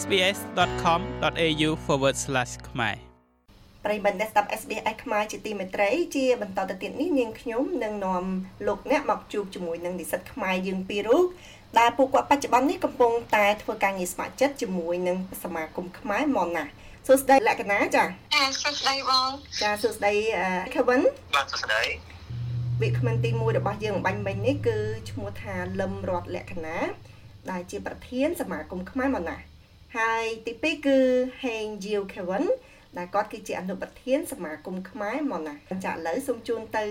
sbs.com.au/ ខ្មែរប្រិយមិត្តអ្នកស្ដាប់ SBS ខ្មែរជាទីមេត្រីជាបន្តទៅទៀតនេះនាងខ្ញុំនឹងនាំលោកអ្នកមកជួបជាមួយនឹងនិស្សិតខ្មែរយើងពីររូបដែលពួកគាត់បច្ចុប្បន្ននេះកំពុងតែធ្វើការងារស្ម័គ្រចិត្តជាមួយនឹងសមាគមខ្មែរមកណាសួស្តីលក្ខណៈចាចាសួស្តីបងចាសួស្តី Kevin បាទសួស្តីវាគ្មិនទី1របស់យើងបាញ់មិញនេះគឺឈ្មោះថាលឹមរតលក្ខណៈដែលជាប្រធានសមាគមខ្មែរមកណា ហើយទី2គឺ Heng Jiu Kevin ដែលគាត់គឺជាអនុប្រធានសមាគមខ្មែរមកណាចាឥឡូវសូមជូនទៅ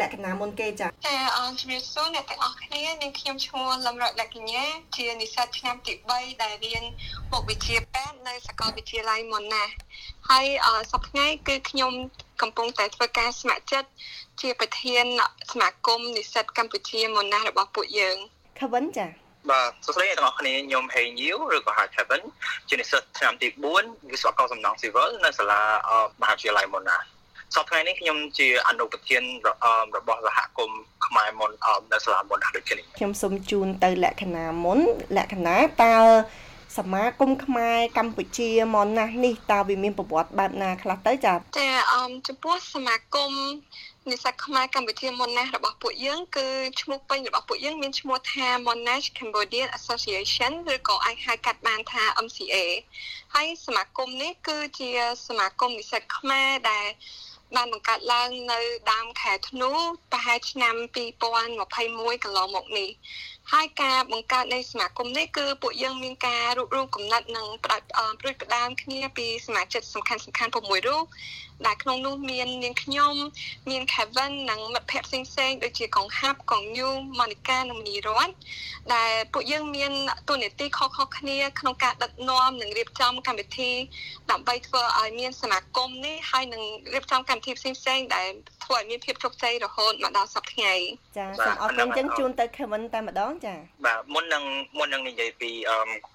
លក្ខណៈមុនគេចាចាអរជំរាបសួរអ្នកទាំងអស់គ្នានាងខ្ញុំឈ្មោះលំរតលក្ខញ្ញាជានិស្សិតឆ្នាំទី3ដែលរៀនមុខវិជ្ជាពេទ្យនៅសាកលវិទ្យាល័យមុនណាហើយសប្តាហ៍គឺខ្ញុំកំពុងតែធ្វើការស្ម័គ្រចិត្តជាប្រធានសមាគមនិស្សិតកម្ពុជាមុនណារបស់ពួកយើងខវិនចា បាទសួស្តីអ្នកទាំងអស់គ្នាខ្ញុំ Hey New ឬក៏ហៅ Kevin ជានិស្សិតឆ្នាំទី4វិស្វករសំណង់ស៊ីវិលនៅសាលាមហាវិទ្យាល័យមុនណាសប្តាហ៍នេះខ្ញុំជាអនុប្រធានរបស់សហគមន៍ខ្មែរមុននៅសាលាមុនណាដូចគ្នាខ្ញុំសូមជូនទៅលក្ខណៈមុនលក្ខណៈតើ សមាគមខ្មែរកម្ពុជាមកណាស់នេះតើវាមានប្រវត្តិបែបណាខ្លះទៅចាចាអមចំពោះសមាគមនិស្សិតខ្មែរកម្ពុជា Monash របស់ពួកយើងគឺឈ្មោះពេញរបស់ពួកយើងមានឈ្មោះថា Monash Cambodian Association ឬក៏អាចហៅកាត់បានថា MCA ហើយសមាគមនេះគឺជាសមាគមនិស្សិតខ្មែរដែលបានបង្កើតឡើងនៅដើមខែធ្នូប្រហែលឆ្នាំ2021កន្លងមកនេះហើយការបង្កើតនៃសមាគមនេះគឺពួកយើងមានការរួបរวมកំណត់និងផ្ដាច់ព្រួយផ្ដើមគ្នាពីសមាជិកសំខាន់សំខាន់6រូបដែលក្នុងនោះមាននាងខ្ញុំមាន Kevin និងមិត្តភ័ក្តិផ្សេងផ្សេងដូចជាកងហាប់កងញូម៉ូនីកានិងមនីរតដែលពួកយើងមានទូនាទីខុសៗគ្នាក្នុងការដឹកនាំនិងរៀបចំកម្មវិធីដើម្បីធ្វើឲ្យមានសមាគមនេះហើយនឹងរៀបចំកម្មវិធីផ្សេងផ្សេងដែលធ្វើឲ្យមានភាពជោគជ័យរហូតមកដល់សប្តាហ៍ថ្ងៃចាសូមអរគុណចឹងជូនទៅ Kevin តែម្ដងចាបាទមុននឹងមុននឹងនិយាយពី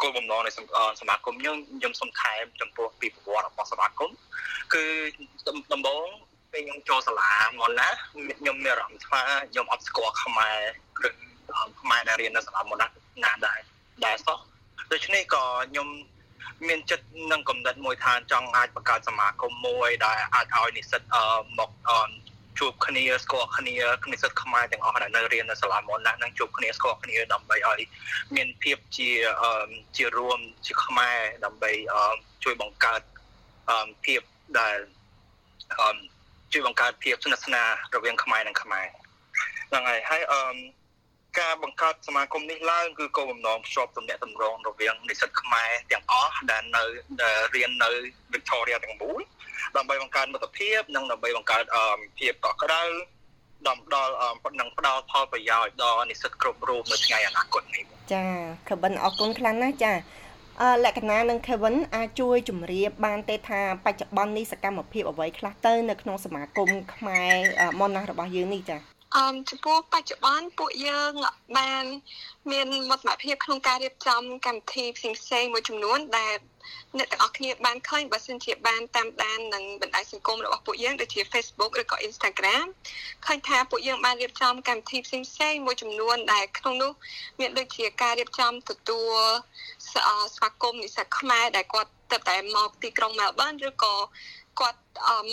គោលបំណងនៃសមាគមខ្ញុំខ្ញុំសូមថែមចំពោះពីប្រវត្តិរបស់សមាគមគឺដំបូងពេលខ្ញុំចូលសាលាមកណាខ្ញុំមានអារម្មណ៍ថាខ្ញុំអត់ស្គាល់ខ្មែរឬខ្មែរដែលរៀននៅសាលាមកណាណាដែរដែរសោះដូច្នេះក៏ខ្ញុំមានចិត្តនឹងកំណត់មួយថាចង់អាចបង្កើតសមាគមមួយដែលអាចឲ្យនិស្សិតមក ជួបគ្នាស្គាល់គ្នានិស្សិតខ្មែរទាំងអស់ដែលនៅរៀននៅសាលាមុនណានឹងជួបគ្នាស្គាល់គ្នាដើម្បីឲ្យមានភាពជាជារួមជាខ្មែរដើម្បីជួយបង្កើតភាពដែលជួយបង្កើតភាពស្និទ្ធស្នាលរវាងខ្មែរនិងខ្មែរហ្នឹងហើយហើយអឺ ការបង្កើតសមាគមនេះឡើងគឺគោលបំណងភ្ជាប់ទំនាក់ទំនងរវាងនិស្សិតខ្មែរទាំងអស់ដែលនៅរៀននៅ Victoria ទាំងមូលដើម្បីបង្កើនមិត្តភាពនិងដើម្បីបង្កើតភាពកក់ក្ដៅដំដល់នឹងផ្ដល់ផលប្រយោជន៍ដល់និស្សិតគ្រប់រូបនៅថ្ងៃអនាគតនេះចាខបិនអរគុណខ្លាំងណាស់ចាអឺលក្ខណៈនឹង Kevin អាចជួយជម្រាបបានទេថាបច្ចុប្បន្ននេះសកម្មភាពអ្វីខ្លះទៅនៅក្នុងសមាគមខ្មែរមុនណាស់របស់យើងនេះចា អមចំពោះបច្ចុប្បន្នពួកយើងបានមានមោទនភាពក្នុងការរៀបចំកម្មវិធីផ្សេងផ្សេងមួយចំនួនដែលអ្នកទាំងអស់គ្នាបានឃើញបើសិនជាបានតាមដាននឹងបណ្ដាញសង្គមរបស់ពួកយើងដូចជា Facebook ឬក៏ Instagram ឃើញថាពួកយើងបានរៀបចំកម្មវិធីផ្សេងផ្សេងមួយចំនួនដែលក្នុងនោះមានដូចជាការរៀបចំទទួលស្វាគមន៍និស្សិតខ្មែរដែលគាត់ទៅតែមកទីក្រុង Melbourne ឬក៏គាត់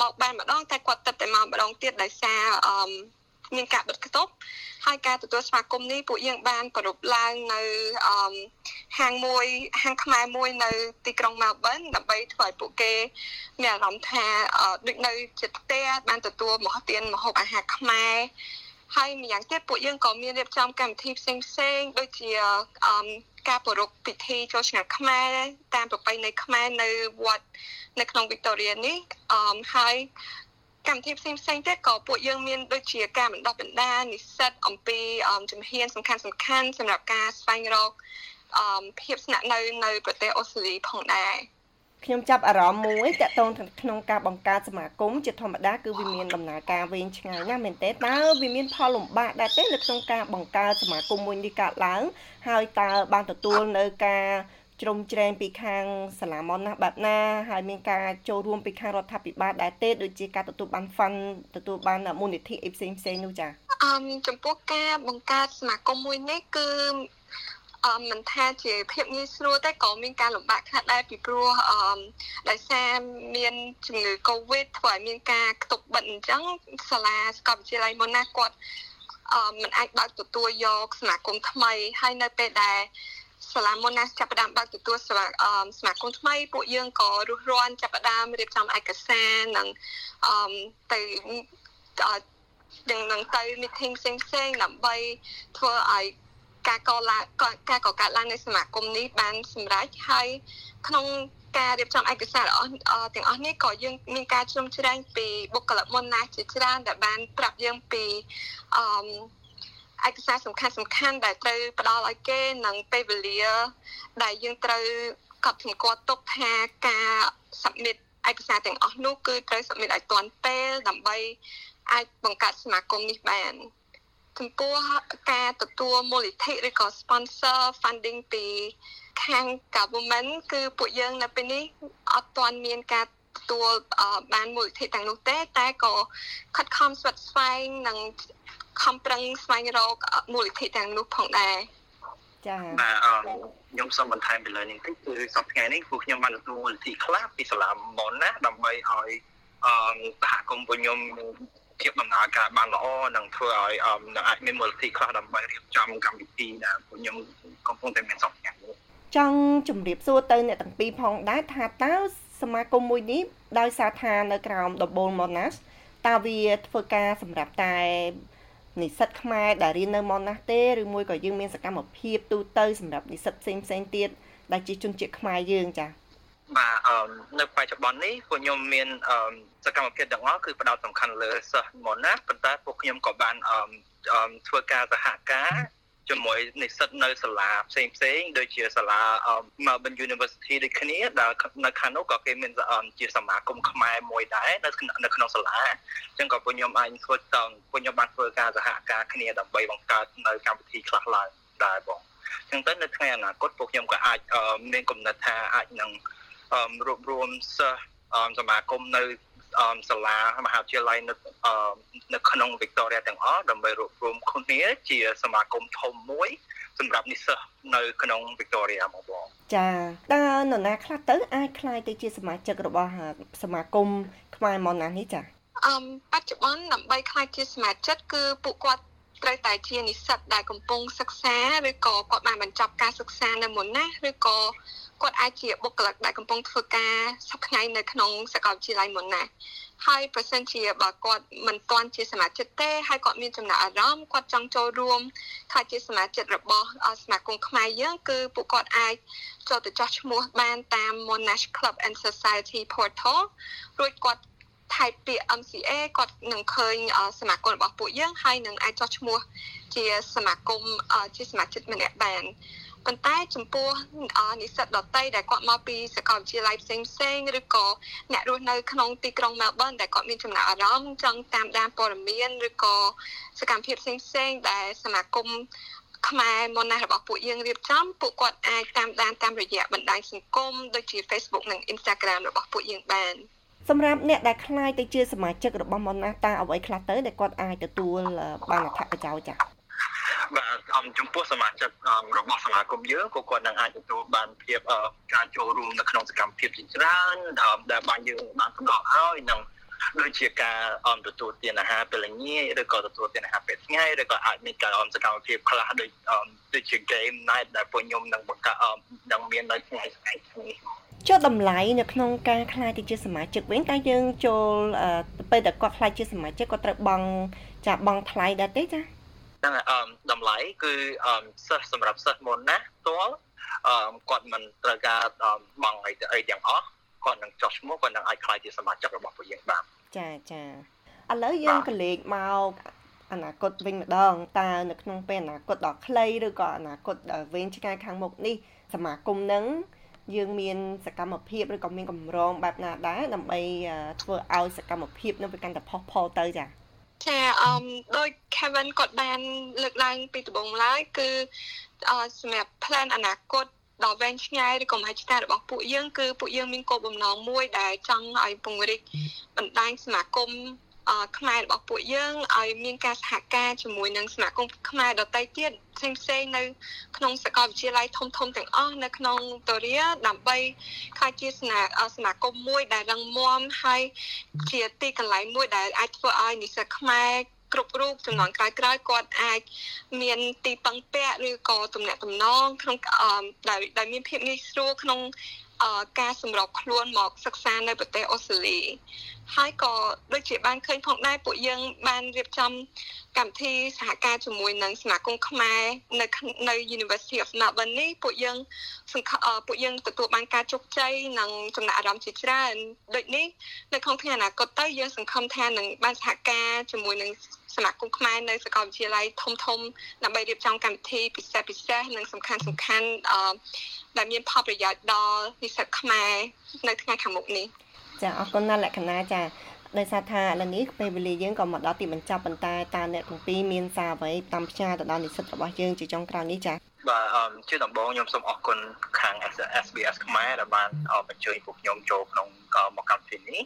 មកបានម្ដងតែគាត់ទៅតែមកម្ដងទៀតដោយសារអឺ មានការបិទគប់ហើយការទទួលស្វាគមន៍នេះពួកយើងបានប្រពឡើងនៅអឺហាងមួយហាងខ្មែរមួយនៅទីក្រុង Melbourne ដើម្បីធ្វើឲ្យពួកគេមានអារម្មណ៍ថាដូចនៅចិត្តផ្ទះបានទទួលមហោទានម្ហូបអាហារខ្មែរហើយម្យ៉ាងទៀតពួកយើងក៏មានរៀបចំកម្មវិធីផ្សេងផ្សេងដូចជាអឺការប្រារព្ធពិធីចូលឆ្នាំខ្មែរតាមប្រពៃណីខ្មែរនៅវត្តនៅក្នុង Victoria នេះអឺហើយ កម្មវិធីផ្សេងផ្សេងទៀតក៏ពួកយើងមានដូចជាការបណ្ដុះបណ្ដាលនិស្សិតអំពីជំហានសំខាន់សំខាន់សម្រាប់ការស្វែងរកភាពស្នាក់នៅនៅប្រទេសអូស្ត្រាលីផងដែរខ្ញុំចាប់អារម្មណ៍មួយតកតងក្នុងការបង្កើតសមាគមជាធម្មតាគឺវាមានដំណើរការវែងឆ្ងាយណាស់មែនទេតើវាមានផលលំបាកដែរទេនៅក្នុងការបង្កើតសមាគមមួយនេះកើតឡើងហើយតើបានទទួលនៅការ ជ្រោមជ្រែងពីខាងសាលាមនណាបែបណាហើយមានការចូលរួមពីខាងរដ្ឋាភិបាលដែរទេដូចជាការទទួលបាន fund ទទួលបានមូលនិធិអីផ្សេងផ្សេងនោះចា៎អឺចំពោះការបង្កើតសមាគមមួយនេះគឺអឺមិនថាជាភាពងាយស្រួលតែក៏មានការលំបាកខ្លះដែរពីព្រោះអឺដោយសារមានជំងឺ Covid ធ្វើឲ្យមានការខ្ទប់បិទអញ្ចឹងសាលាសាកលវិទ្យាល័យមុនណាគាត់អឺមិនអាចបើកទទួលយកសមាគមថ្មីហើយនៅពេលដែល សាលាមុនណាចាប់ផ្ដើមបើកទទួលសមាសមាគមថ្មីពួកយើងក៏រុះរាន់ចាប់ផ្ដើមរៀបចំឯកសារនិងអឺទៅនឹងនឹងទៅ meeting ផ្សេងផ្សេងដើម្បីធ្វើឲ្យការកឡើងការកកើតឡើងនៃសមាគមនេះបានសម្រេចហើយក្នុងការរៀបចំឯកសាររបស់ទាំងអស់នេះក៏យើងមានការជ្រោមជ្រែងពីបុគ្គលិកមុនណាជាច្រើនដែលបានប្រាប់យើងពីអឺ ឯកសារសំខាន់សំខាន់ដែលត្រូវផ្ដល់ឲ្យគេនិងពេលវេលា ដែលយើងត្រូវកត់សម្គាល់ទុកថាការ submit ឯកសារទាំងអស់នោះគឺត្រូវ submit ឲ្យទាន់ពេលដើម្បីអាចបង្កើតសមាគមនេះបានចំពោះការទទួលមូលនិធិឬក៏ sponsor funding ពីខាង government គឺពួកយើងនៅពេលនេះអត់ទាន់មានការទទួលបានមូលនិធិទាំងនោះទេតែក៏ខិតខំស្វិតស្វែងនិង ខំប្រឹងស្វែងរកមូលនិធិទាំងនោះផងដែរចា៎បាទអឺខ្ញុំសូមបន្ថែមពីលើនេះតិចគឺសប្តាហ៍នេះពួកខ្ញុំបានទទួលមូលនិធិខ្លះពីសាលាមុនណាដើម្បីឲ្យអឺសហគមន៍ពួកខ្ញុំភាពដំណើរការបានល្អនិងធ្វើឲ្យនឹងអាចមានមូលនិធិខ្លះដើម្បីរៀបចំកម្មវិធីដែលពួកខ្ញុំកំពុងតែមានសង្ឃឹមចង់ជម្រាបសួរទៅអ្នកទាំងពីរផងដែរថាតើសមាគមមួយនេះដោយសារថានៅក្រោមដបូល Monash តើវាធ្វើការសម្រាប់តែ និស្សិតខ្មែរដែលរៀននៅ Monash ទេឬមួយក៏យើងមានសកម្មភាពទូទៅសម្រាប់និស្សិតផ្សេងផ្សេងទៀតដែលជាជនជាតិខ្មែរយើងចា៎បាទអឺនៅបច្ចុប្បន្ននេះពួកខ្ញុំមានអឺសកម្មភាពទាំងអស់គឺផ្ដោតសំខាន់លើសិស្សមុនណាប៉ុន្តែពួកខ្ញុំក៏បានអឺធ្វើការសហការ ជាមួយនិស្សិតនៅសាលាផ្សេងផ្សេងដូចជាសាលា Melbourne University ដូចគ្នាដែលនៅខាងនោះក៏គេមានជាសមាគមខ្មែរមួយដែរនៅនៅក្នុងសាលាអញ្ចឹងក៏ពួកខ្ញុំអាចធ្វើតពួកខ្ញុំបានធ្វើការសហការគ្នាដើម្បីបង្កើតនៅកម្មវិធីខ្លះឡើងដែរបងអញ្ចឹងទៅនៅថ្ងៃអនាគតពួកខ្ញុំក៏អាចមានគំនិតថាអាចនឹងរួបរวมសិស្សសមាគមនៅ សាលាមហាវិទ្យាល័យនៅនៅក្នុង Victoria ទាំងអស់ដើម្បីរួបរวมគ្នាជាសមាគមធំមួយសម្រាប់និស្សិតនៅក្នុង Victoria មកបងចាតើនរណាខ្លះទៅអាចក្លាយទៅជាសមាជិករបស់សមាគមខ្មែរម៉ុនណានេះចាអឺបច្ចុប្បន្នដើម្បីក្លាយជាសមាជិកគឺពួកគាត់ ត្រូវតែជានិស្សិតដែលកំពុងសិក្សាឬក៏គាត់បានបញ្ចប់ការសិក្សានៅមុនណាឬក៏គាត់អាចជាបុគ្គលិកដែលកំពុងធ្វើការសប្តាហ៍នៅក្នុងសាកលវិទ្យាល័យមុនណាហើយប្រសិនជាបើគាត់មិនទាន់ជាសមាជិកទេហើយគាត់មានចំណាប់អារម្មណ៍គាត់ចង់ចូលរួមខ្លះជាសមាជិករបស់សមាគមខ្មែរយើងគឺពួកគាត់អាចចូលទៅចោះឈ្មោះបានតាម Monash Club and Society Portal រួចគាត់ ថៃពាក្យ MCA គាត់នឹងឃើញសមាគមរបស់ពួកយើងហើយនឹងអាចចោះឈ្មោះជាសមាគមជាសមាជិកម្នាក់បានប៉ុន្តែចំពោះនិស្សិតដតីដែលគាត់មកពីសាកលវិទ្យាល័យផ្សេងផ្សេងឬក៏អ្នករស់នៅក្នុងទីក្រុង Melbourne ដែលគាត់មានចំណាប់អារម្មណ៍ចង់តាមដានព័ត៌មានឬក៏សកម្មភាពផ្សេងផ្សេងដែលសមាគមខ្មែរមុនណារបស់ពួកយើងរៀបចំពួកគាត់អាចតាមដានតាមរយៈបណ្ដាញសង្គមដូចជា Facebook និង Instagram របស់ពួកយើងបាន សម្រាប់អ្នកដែលខ្លាយទៅជាសមាជិករបស់មុនណាតើអ្វីខ្លះទៅដែលគាត់អាចទទួលបានអត្ថប្រយោជន៍ចា៎បាទអំចំពោះសមាជិករបស់សមាគមយើងក៏គាត់នឹងអាចទទួលបានភាពការចូលរួមនៅក្នុងសកម្មភាពជាច្រើនដែលបានយើងបានផ្ដល់ឲ្យនឹងដូចជាការអមទទួលទានអាហារពេលល្ងាចឬក៏ទទួលទានអាហារពេលថ្ងៃឬក៏អាចមានការអមសកម្មភាពខ្លះដូចដូចជា game night ដែលពួកខ្ញុំនឹងបង្កើតនឹងមាននៅថ្ងៃស្អែកនេះ ចុះតម្លៃនៅក្នុងការខ្លាយទៅជាសមាជិកវិញតើយើងចូលពេលដែលគាត់ខ្លាយជាសមាជិកគាត់ត្រូវបង់ចាបង់ថ្លៃដែរទេចាហ្នឹងអឺតម្លៃគឺអឺសិស្សសម្រាប់សិស្សមុនណាផ្ទាល់អឺគាត់មិនត្រូវការបង់អីអីទាំងអស់គាត់នឹងចុះឈ្មោះគាត់នឹងអាចខ្លាយជាសមាជិករបស់ពួកយើងបានចាចាឥឡូវយើងក៏លេខមកអនាគតវិញម្ដងតើនៅក្នុងពេលអនាគតដ៏ខ្លីឬក៏អនាគតដ៏វែងឆ្ងាយខាងមុខនេះសមាគមនឹង យើងមានសកម្មភាពឬក៏មានកម្រងបែបណាដែរដើម្បីធ្វើឲ្យសកម្មភាពនឹងវាកាន់តែផុសផុលទៅចា៎ចាអឺដោយ Kevin គាត់បាន លើកឡើង ពីដំបូងឡើយគឺសម្រាប់ plan អនាគតដល់វែងឆ្ងាយឬក៏មហិច្ឆតារបស់ពួកយើងគឺពួកយើងមានគោលបំណងមួយដែលចង់ឲ្យពង្រីកបណ្ដាញសមាគមអឺ ខ្មែររបស់ពួកយើងឲ្យមានការសហការជាមួយនឹងសមាគមខ្មែរដទៃទៀតផ្សេងផ្សេងនៅក្នុងសាកលវិទ្យាល័យធំធំទាំងអស់នៅក្នុងតូរីដើម្បីខ្លាចជាសមាសមាគមមួយដែលរឹងមាំហើយជាទីកន្លែងមួយដែលអាចធ្វើឲ្យនិស្សិតខ្មែរគ្រប់រូបចំនួនក្រោយៗគាត់អាចមានទីពឹងពាក់ឬក៏ទំនាក់ទំនងក្នុងដែលដែលមានភាពងាយស្រួលក្នុងការសម្របខ្លួនមកសិក្សានៅប្រទេសអូស្ត្រាលីហើយក៏ដូចជាបានឃើញផងដែរពួកយើងបានរៀបចំកម្មវិធីសហការជាមួយនឹងសមាគមខ្មែរនៅនៅ University of Melbourne នេះពួកយើងពួកយើងទទួលបានការជោគជ័យនិងចំណាក់អារម្មណ៍ជាច្រើនដូចនេះនៅក្នុងថ្ងៃអនាគតទៅយើងសង្ឃឹមថានឹងបានសហការជាមួយនឹង សមាគមខ្មែរនៅសាកលវិទ្យាល័យធំធំដើម្បីរៀបចំកម្មវិធីពិសេសពិសេសនិងសំខាន់សំខាន់អឺដែលមានផលប្រយោជន៍ដល់និស្សិតខ្មែរនៅថ្ងៃខាងមុខនេះចាអរគុណណាស់លក្ខណៈចាដោយសារថាឥឡូវនេះពេលវេលាយើងក៏មកដល់ទីបញ្ចប់ប៉ុន្តែតើអ្នកទាំងពីរមានសារអ្វីតាមផ្សាយទៅដល់និស្សិតរបស់យើងជាចុងក្រោយនេះចា បាទអឺជាដំបូងខ្ញុំសូមអរគុណខាង SBS ខ្មែរដែលបានបញ្ជើញពួកខ្ញុំចូលក្នុងមកកម្មវិធីនេះ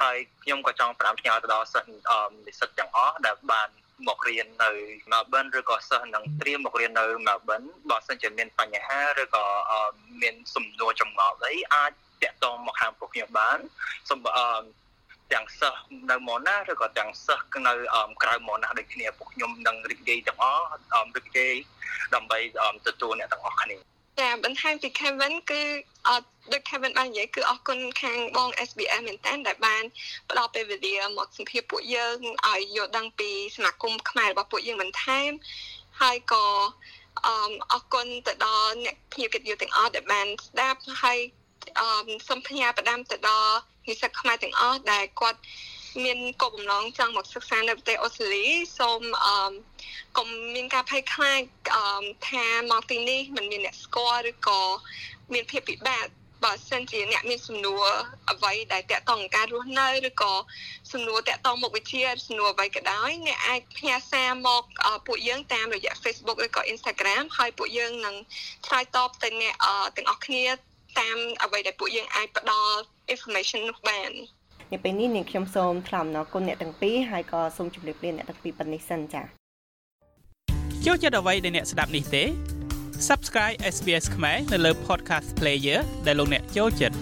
ហើយខ្ញុំក៏ចង់ប្រាំផ្ញើទៅដល់សិស្សនិស្សិតទាំងអស់ដែលបានមករៀននៅ Melbourne ឬក៏សិស្សនឹងត្រៀមមករៀននៅ Melbourne បើសិនជាមានបញ្ហាឬក៏មានសំណួរចម្ងល់អីអាចតាក់ទងមកខាងពួកខ្ញុំបានសូម ទាំងសិស្សនៅម៉ូណាឬក៏ទាំងសិស្សនៅក្រៅម៉ូណាដូចគ្នាពួកខ្ញុំនឹងរីករាយទាំងអស់រីករាយដើម្បីទទួលអ្នកទាំងអស់គ្នាចាបន្ថែមពី Kevin គឺអត់ដូច Kevin បាននិយាយគឺអរគុណខាងបង SBS មែនតើដែលបានផ្ដល់ពេលវេលាមកសម្ភាសពួកយើងឲ្យយល់ដឹងពីសមាគមខ្មែររបស់ពួកយើងបន្ថែមហើយក៏អឺអរគុណទៅដល់អ្នកភ្ញៀវកិត្តិយសទាំងអស់ដែលបានស្ដាប់ហើយអឺសូមផ្ញើផ្ដាំទៅដល់ និស្សិតខ្មែរទាំងអស់ដែលគាត់មានគោលបំណងចង់មកសិក្សានៅប្រទេសអូស្ត្រាលីសូមអឺកុំមានការភ័យខ្លាចអឺថាមកទីនេះមិនមានអ្នកស្គាល់ឬក៏មានភាពពិបាកបើសិនជាអ្នកមានសំណួរអ្វីដែលតាក់ទងនឹងការរស់នៅឬក៏សំណួរតាក់ទងមុខវិជ្ជាសំណួរអ្វីក៏ដោយអ្នកអាចផ្ញើសារមកពួកយើងតាមរយៈ Facebook ឬក៏ Instagram ហើយពួកយើងនឹងឆ្លើយតបទៅអ្នកទាំងអស់គ្នាតាមអ្វីដែលពួកយើងអាចផ្ដល់ information នោះបាននៅពេលនេះនាងខ្ញុំសូមថ្លែងអំណរគុណអ្នកទាំងពីរហើយក៏សូមជម្រាបលាអ្នកទាំងពីរប៉ុណ្ណេះសិនចា៎ចូលចិត្តអ្វីដែលអ្នកស្ដាប់នេះទេ Subscribe SBS ខ្មែរនៅលើ Podcast Player ដែលលោកអ្នកចូលចិត្ត